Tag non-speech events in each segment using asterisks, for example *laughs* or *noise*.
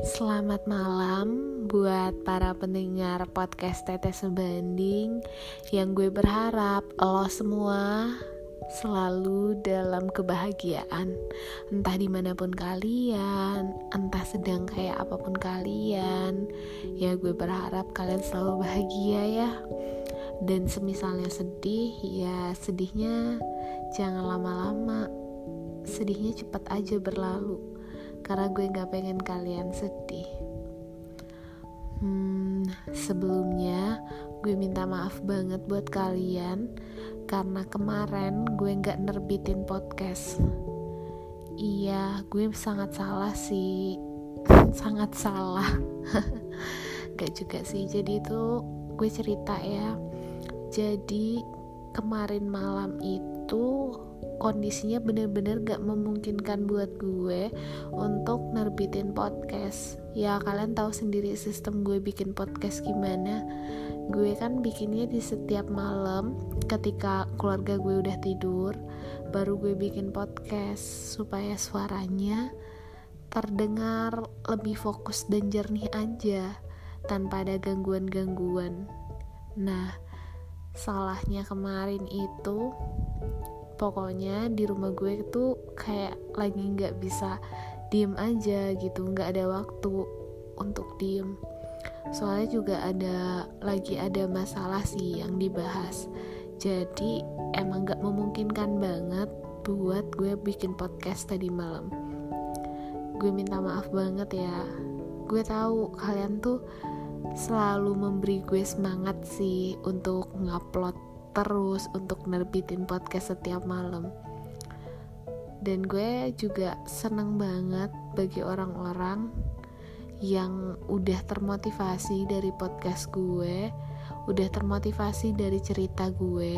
Selamat malam buat para pendengar podcast Teteh Sebanding Yang gue berharap lo semua selalu dalam kebahagiaan. Entah di mana pun kalian, entah sedang kayak apa pun kalian Ya gue berharap kalian selalu bahagia ya. Dan semisalnya sedih, ya sedihnya jangan lama-lama. Sedihnya cepat aja berlalu karena gue gak pengen kalian sedih. Hmm, sebelumnya gue minta maaf banget buat kalian karena kemarin gue gak nerbitin podcast. Iya, gue sangat salah sih, *laughs* sangat salah. *laughs* gak juga sih, jadi itu gue cerita ya. Jadi kemarin malam itu kondisinya bener-bener gak memungkinkan buat gue untuk nerbitin podcast. Ya kalian tahu sendiri sistem gue bikin podcast gimana. Gue kan bikinnya di setiap malam ketika keluarga gue udah tidur baru gue bikin podcast supaya suaranya terdengar lebih fokus dan jernih aja tanpa ada gangguan-gangguan. Nah salahnya kemarin itu pokoknya di rumah gue itu kayak lagi nggak bisa diem aja gitu nggak ada waktu untuk diem. Soalnya juga ada lagi ada masalah sih yang dibahas. Jadi emang nggak memungkinkan banget buat gue bikin podcast tadi malam. Gue minta maaf banget ya. Gue tahu kalian tuh selalu memberi gue semangat sih untuk ngupload terus untuk nerbitin podcast setiap malam. Dan gue juga seneng banget bagi orang-orang yang udah termotivasi dari podcast gue udah termotivasi dari cerita gue.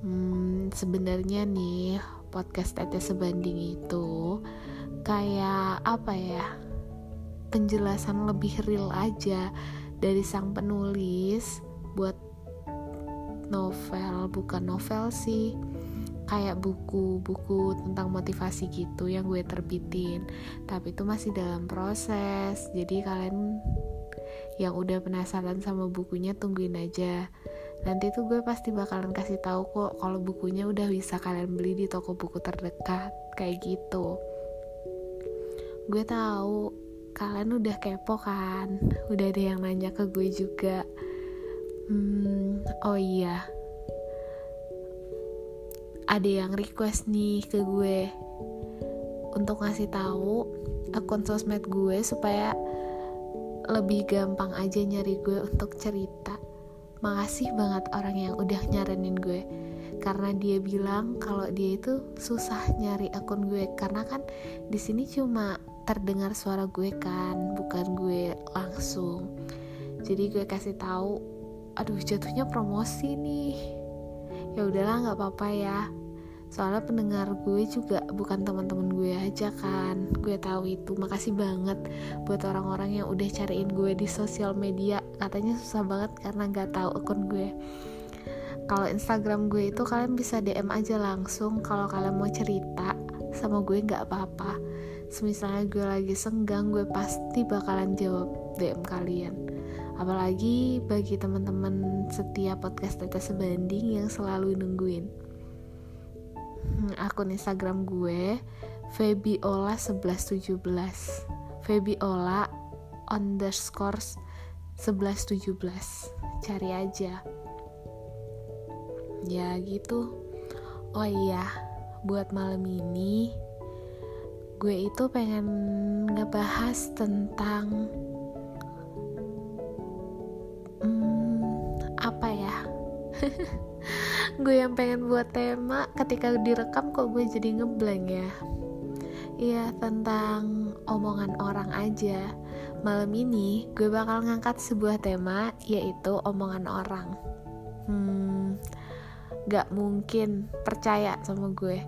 Hmm, sebenarnya nih podcast Tete Sebanding itu kayak apa ya? Penjelasan lebih real aja dari sang penulis buat novel bukan novel sih. Kayak buku-buku tentang motivasi gitu yang gue terbitin. Tapi itu masih dalam proses. Jadi kalian yang udah penasaran sama bukunya tungguin aja. Nanti tuh gue pasti bakalan kasih tahu kok kalau bukunya udah bisa kalian beli di toko buku terdekat. Kayak gitu. Gue tahu kalian udah kepo kan? Udah ada yang nanya ke gue juga Hmm, oh iya. Ada yang request nih ke gue untuk ngasih tahu akun sosmed gue supaya lebih gampang aja nyari gue untuk cerita. Makasih banget orang yang udah nyaranin gue karena dia bilang kalau dia itu susah nyari akun gue karena kan di sini cuma terdengar suara gue kan bukan gue langsung jadi gue kasih tahu aduh jatuhnya promosi nih. Ya udahlah nggak apa-apa ya. Soalnya pendengar gue juga bukan teman-teman gue aja kan. Gue tahu itu. Makasih banget buat orang-orang yang udah cariin gue di sosial media. Katanya susah banget karena nggak tahu akun gue. Kalau Instagram gue itu kalian bisa DM aja langsung kalau kalian mau cerita sama gue nggak apa-apa. Semisalnya gue lagi senggang gue pasti bakalan jawab DM kalian Apalagi bagi teman-teman setiap podcast Tete Sebanding yang selalu nungguin. Hmm, akun Instagram gue Febiola 1117 Febiola underscore 1117 Cari aja. Ya gitu. Oh iya Buat malam ini Gue itu pengen ngebahas tentang *laughs* gue yang pengen buat tema ketika direkam kok gue jadi ngeblank ya. Iya tentang omongan orang aja. Malam ini gue bakal ngangkat sebuah tema yaitu omongan orang. Hmm Gak mungkin percaya sama gue.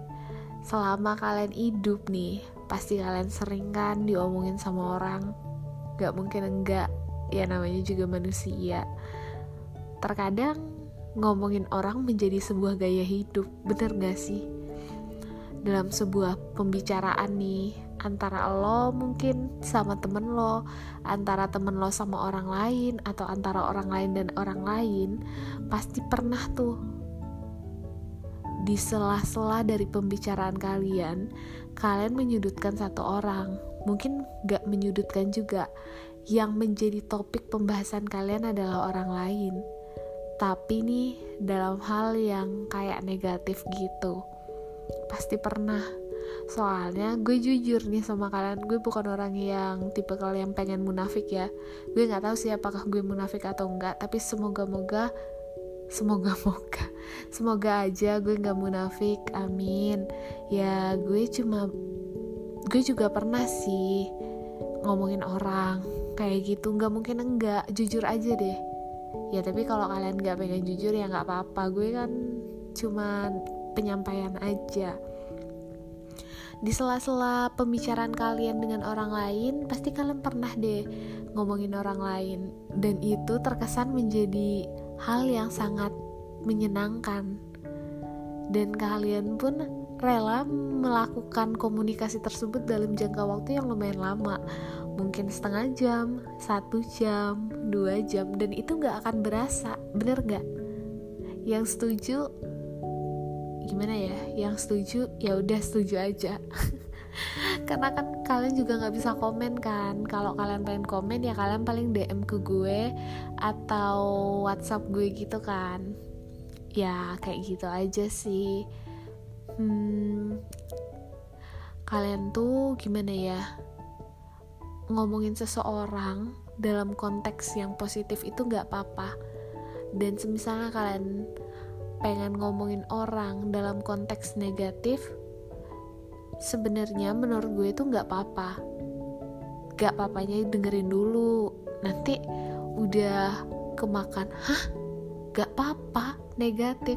Selama kalian hidup nih Pasti kalian sering kan diomongin sama orang. Gak mungkin enggak. Ya namanya juga manusia. Terkadang ngomongin orang menjadi sebuah gaya hidup, bener gak sih? Dalam sebuah pembicaraan nih, antara lo mungkin sama temen lo antara temen lo sama orang lain atau antara orang lain dan orang lain pasti pernah tuh. Di sela-sela dari pembicaraan kalian kalian menyudutkan satu orang mungkin gak menyudutkan juga. Yang menjadi topik pembahasan kalian adalah orang lain tapi nih dalam hal yang kayak negatif gitu pasti pernah. Soalnya gue jujur nih sama kalian gue bukan orang yang tipe kalian pengen munafik ya. Gue nggak tahu sih apakah gue munafik atau enggak tapi semoga moga semoga moga *laughs* semoga aja gue nggak munafik amin. Ya gue cuma gue juga pernah sih ngomongin orang kayak gitu. Nggak mungkin enggak jujur aja deh ya tapi kalau kalian nggak pengen jujur ya nggak apa-apa. Gue kan cuma penyampaian aja. Di sela-sela pembicaraan kalian dengan orang lain pasti kalian pernah deh ngomongin orang lain. Dan itu terkesan menjadi hal yang sangat menyenangkan. Dan kalian pun rela melakukan komunikasi tersebut dalam jangka waktu yang lumayan lama mungkin setengah jam, satu jam, dua jam dan itu gak akan berasa, bener gak? Yang setuju gimana ya? Yang setuju ya udah setuju aja. *laughs* Karena kan kalian juga nggak bisa komen kan? Kalau kalian pengen komen ya kalian paling DM ke gue atau WhatsApp gue gitu kan? Ya kayak gitu aja sih. Hmm, kalian tuh gimana ya ngomongin seseorang dalam konteks yang positif itu nggak apa-apa. Dan semisalnya kalian pengen ngomongin orang dalam konteks negatif sebenarnya menurut gue itu nggak apa-apa. Gak papanya dengerin dulu. Nanti udah kemakan hah gak apa-apa negatif.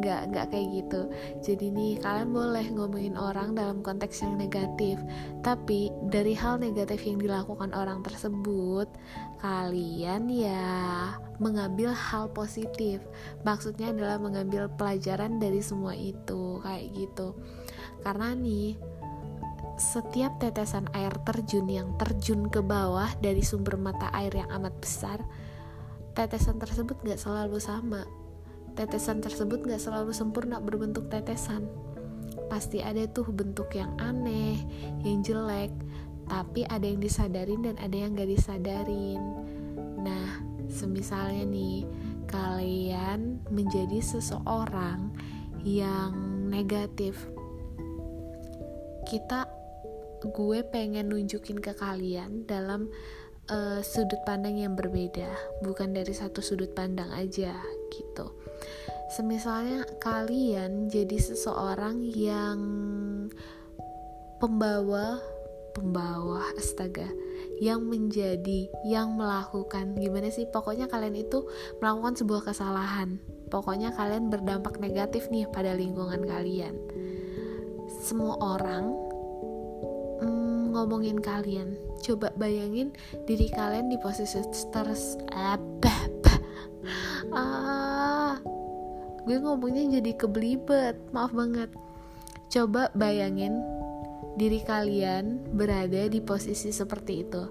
Nggak nggak kayak gitu. Jadi nih kalian boleh ngomongin orang dalam konteks yang negatif. Tapi dari hal negatif yang dilakukan orang tersebut kalian ya mengambil hal positif. Maksudnya adalah mengambil pelajaran dari semua itu kayak gitu. Karena nih setiap tetesan air terjun yang terjun ke bawah dari sumber mata air yang amat besar tetesan tersebut gak selalu sama tetesan tersebut gak selalu sempurna berbentuk tetesan pasti ada tuh bentuk yang aneh, yang jelek, tapi ada yang disadarin dan ada yang gak disadarin. Nah, semisalnya nih, kalian menjadi seseorang yang negatif. Kita, gue pengen nunjukin ke kalian dalam uh, sudut pandang yang berbeda, bukan dari satu sudut pandang aja gitu. Semisalnya kalian jadi seseorang yang pembawa pembawa astaga yang menjadi yang melakukan. Gimana sih? Pokoknya kalian itu melakukan sebuah kesalahan. Pokoknya kalian berdampak negatif nih pada lingkungan kalian. Semua orang mm, ngomongin kalian coba bayangin diri kalian di posisi terus apa ah gue ngomongnya jadi kebelibet maaf banget. Coba bayangin diri kalian berada di posisi seperti itu.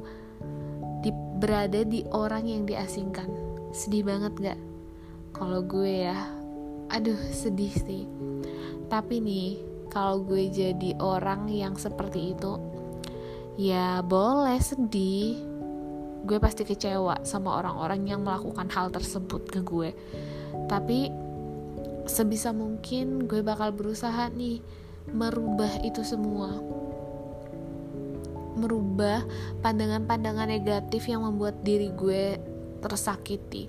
Di, berada di orang yang diasingkan. Sedih banget gak kalau gue ya. Aduh sedih sih. Tapi nih kalau gue jadi orang yang seperti itu ya boleh sedih. Gue pasti kecewa sama orang-orang yang melakukan hal tersebut ke gue. Tapi sebisa mungkin gue bakal berusaha nih merubah itu semua. Merubah pandangan-pandangan negatif yang membuat diri gue tersakiti.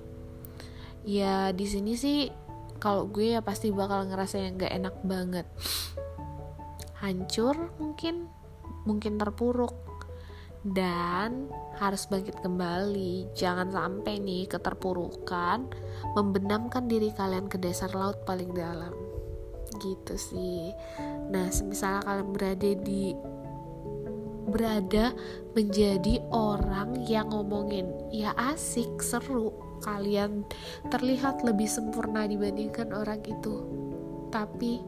Ya di sini sih kalau gue ya pasti bakal ngerasa yang gak enak banget. Hancur mungkin mungkin terpuruk dan harus bangkit kembali. Jangan sampai nih keterpurukan membenamkan diri kalian ke dasar laut paling dalam. Gitu sih. Nah, misalnya kalian berada di berada menjadi orang yang ngomongin ya asik, seru, kalian terlihat lebih sempurna dibandingkan orang itu. Tapi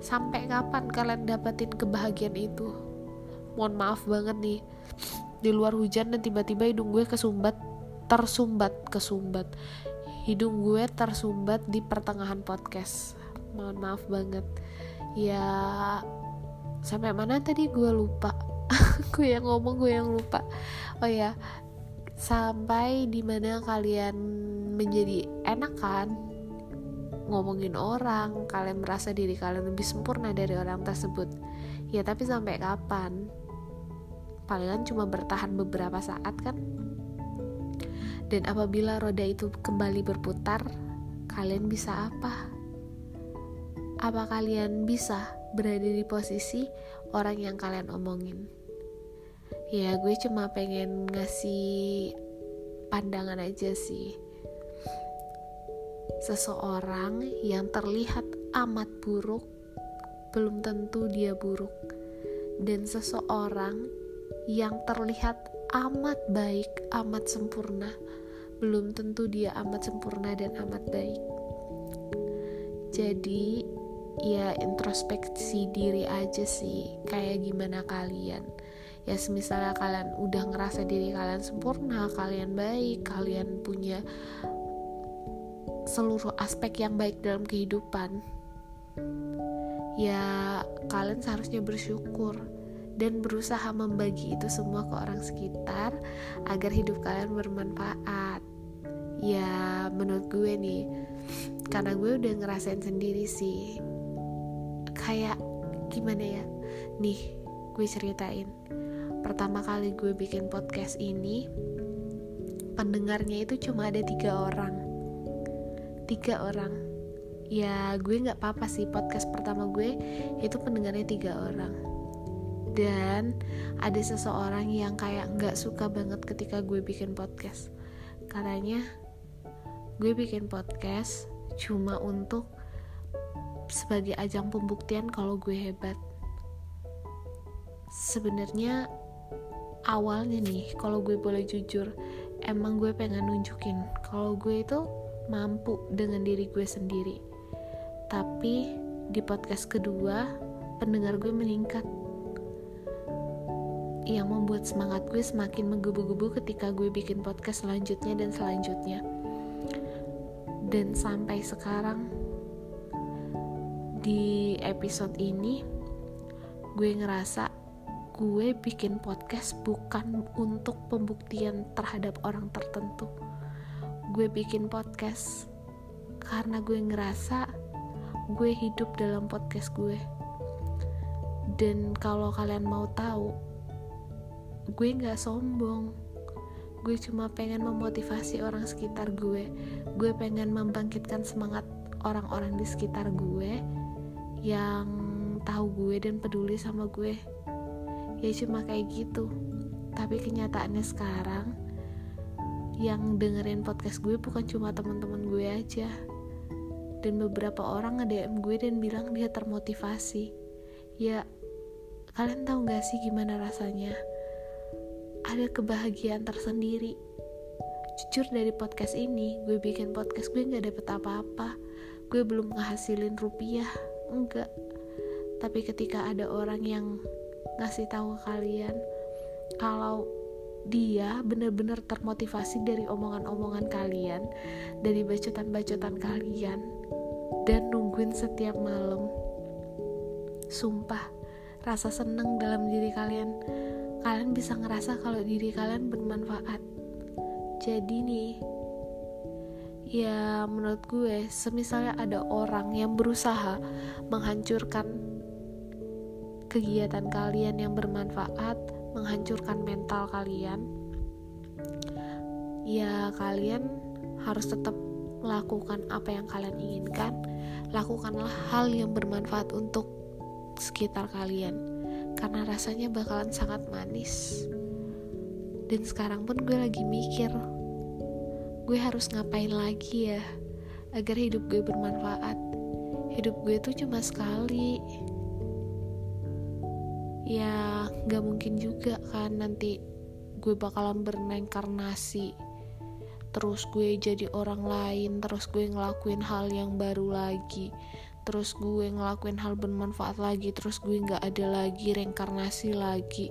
sampai kapan kalian dapetin kebahagiaan itu? Mohon maaf banget nih. Di luar hujan dan tiba-tiba hidung gue kesumbat tersumbat kesumbat. Hidung gue tersumbat di pertengahan podcast. Mohon maaf banget. Ya sampai mana tadi gue lupa? *laughs* Gue yang ngomong gue yang lupa. Oh ya sampai di mana kalian menjadi enak kan? Ngomongin orang kalian merasa diri kalian lebih sempurna dari orang tersebut. Ya tapi sampai kapan palingan cuma bertahan beberapa saat kan? Dan apabila roda itu kembali berputar kalian bisa apa? Apa kalian bisa berada di posisi orang yang kalian omongin? Ya gue cuma pengen ngasih pandangan aja sih. Seseorang yang terlihat amat buruk belum tentu dia buruk. Dan seseorang yang terlihat amat baik, amat sempurna. Belum tentu dia amat sempurna dan amat baik. Jadi ya introspeksi diri aja sih kayak gimana kalian. Ya misalnya kalian udah ngerasa diri kalian sempurna kalian baik kalian punya seluruh aspek yang baik dalam kehidupan ya kalian seharusnya bersyukur dan berusaha membagi itu semua ke orang sekitar agar hidup kalian bermanfaat. Ya menurut gue nih karena gue udah ngerasain sendiri sih kayak gimana ya? Nih gue ceritain. Pertama kali gue bikin podcast ini pendengarnya itu cuma ada tiga orang. Tiga orang. Ya gue nggak apa-apa sih podcast pertama gue itu pendengarnya tiga orang dan ada seseorang yang kayak nggak suka banget ketika gue bikin podcast katanya gue bikin podcast cuma untuk sebagai ajang pembuktian kalau gue hebat. Sebenarnya awalnya nih, kalau gue boleh jujur, emang gue pengen nunjukin kalau gue itu mampu dengan diri gue sendiri. Tapi di podcast kedua, pendengar gue meningkat. Yang membuat semangat gue semakin menggebu-gebu ketika gue bikin podcast selanjutnya dan selanjutnya. Dan sampai sekarang di episode ini gue ngerasa gue bikin podcast bukan untuk pembuktian terhadap orang tertentu gue bikin podcast karena gue ngerasa gue hidup dalam podcast gue dan kalau kalian mau tahu gue nggak sombong. Gue cuma pengen memotivasi orang sekitar gue. Gue pengen membangkitkan semangat orang-orang di sekitar gue yang tahu gue dan peduli sama gue. Ya cuma kayak gitu. Tapi kenyataannya sekarang yang dengerin podcast gue bukan cuma teman-teman gue aja. Dan beberapa orang nge-DM gue dan bilang dia termotivasi. Ya kalian tahu gak sih gimana rasanya ada kebahagiaan tersendiri. Jujur dari podcast ini gue bikin podcast gue gak dapet apa-apa. Gue belum ngehasilin rupiah enggak. Tapi ketika ada orang yang ngasih tahu kalian kalau dia benar-benar termotivasi dari omongan-omongan kalian, dari bacotan-bacotan kalian, dan nungguin setiap malam. Sumpah, rasa seneng dalam diri kalian, kalian bisa ngerasa kalau diri kalian bermanfaat. Jadi nih, ya menurut gue semisalnya ada orang yang berusaha menghancurkan kegiatan kalian yang bermanfaat menghancurkan mental kalian ya kalian harus tetap melakukan apa yang kalian inginkan lakukanlah hal yang bermanfaat untuk sekitar kalian karena rasanya bakalan sangat manis. Dan sekarang pun gue lagi mikir gue harus ngapain lagi ya agar hidup gue bermanfaat? Hidup gue tuh cuma sekali. Ya gak mungkin juga kan nanti gue bakalan bernengkarnasi terus gue jadi orang lain terus gue ngelakuin hal yang baru lagi terus gue ngelakuin hal bermanfaat lagi terus gue nggak ada lagi reinkarnasi lagi.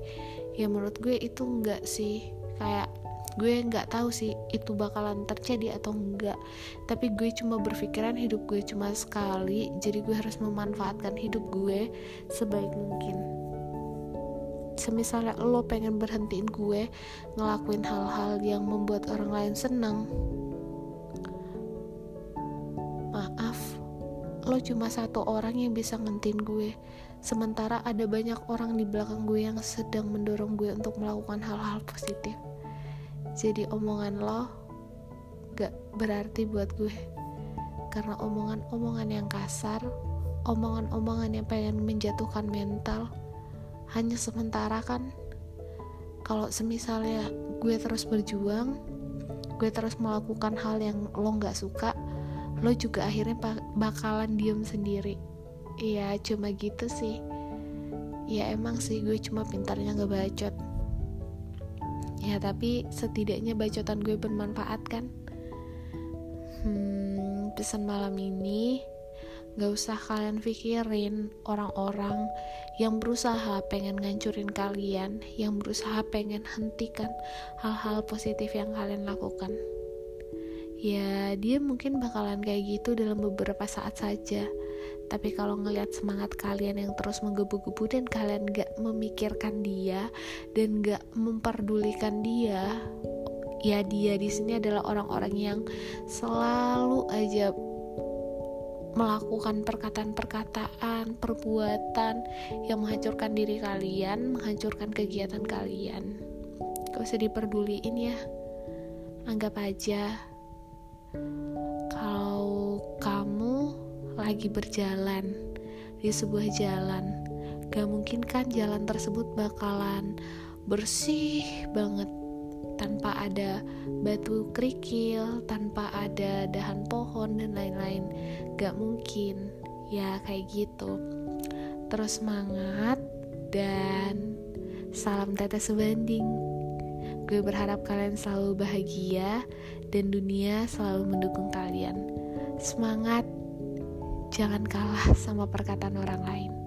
Ya menurut gue itu enggak sih. Kayak gue nggak tahu sih itu bakalan terjadi atau enggak tapi gue cuma berpikiran hidup gue cuma sekali jadi gue harus memanfaatkan hidup gue sebaik mungkin. Semisalnya lo pengen berhentiin gue ngelakuin hal-hal yang membuat orang lain senang. Maaf lo cuma satu orang yang bisa ngentin gue. Sementara ada banyak orang di belakang gue yang sedang mendorong gue untuk melakukan hal-hal positif. Jadi omongan lo gak berarti buat gue. Karena omongan-omongan yang kasar omongan-omongan yang pengen menjatuhkan mental hanya sementara kan. Kalau semisalnya gue terus berjuang gue terus melakukan hal yang lo gak suka lo juga akhirnya bakalan diem sendiri. Iya cuma gitu sih. Ya emang sih gue cuma pintarnya gak bacot. Ya tapi setidaknya bacotan gue bermanfaat kan? Hmm, pesan malam ini Gak usah kalian pikirin orang-orang yang berusaha pengen ngancurin kalian, yang berusaha pengen hentikan hal-hal positif yang kalian lakukan ya dia mungkin bakalan kayak gitu dalam beberapa saat saja tapi kalau ngelihat semangat kalian yang terus menggebu-gebu dan kalian gak memikirkan dia dan gak memperdulikan dia ya dia di sini adalah orang-orang yang selalu aja melakukan perkataan-perkataan, perbuatan yang menghancurkan diri kalian, menghancurkan kegiatan kalian. Gak usah diperduliin ya. Anggap aja kalau kamu lagi berjalan di sebuah jalan, gak mungkin kan jalan tersebut bakalan bersih banget tanpa ada batu kerikil, tanpa ada dahan pohon dan lain-lain. Gak mungkin, ya kayak gitu. Terus semangat dan salam tetes sebanding. Gue berharap kalian selalu bahagia dan dunia selalu mendukung kalian. Semangat, jangan kalah sama perkataan orang lain.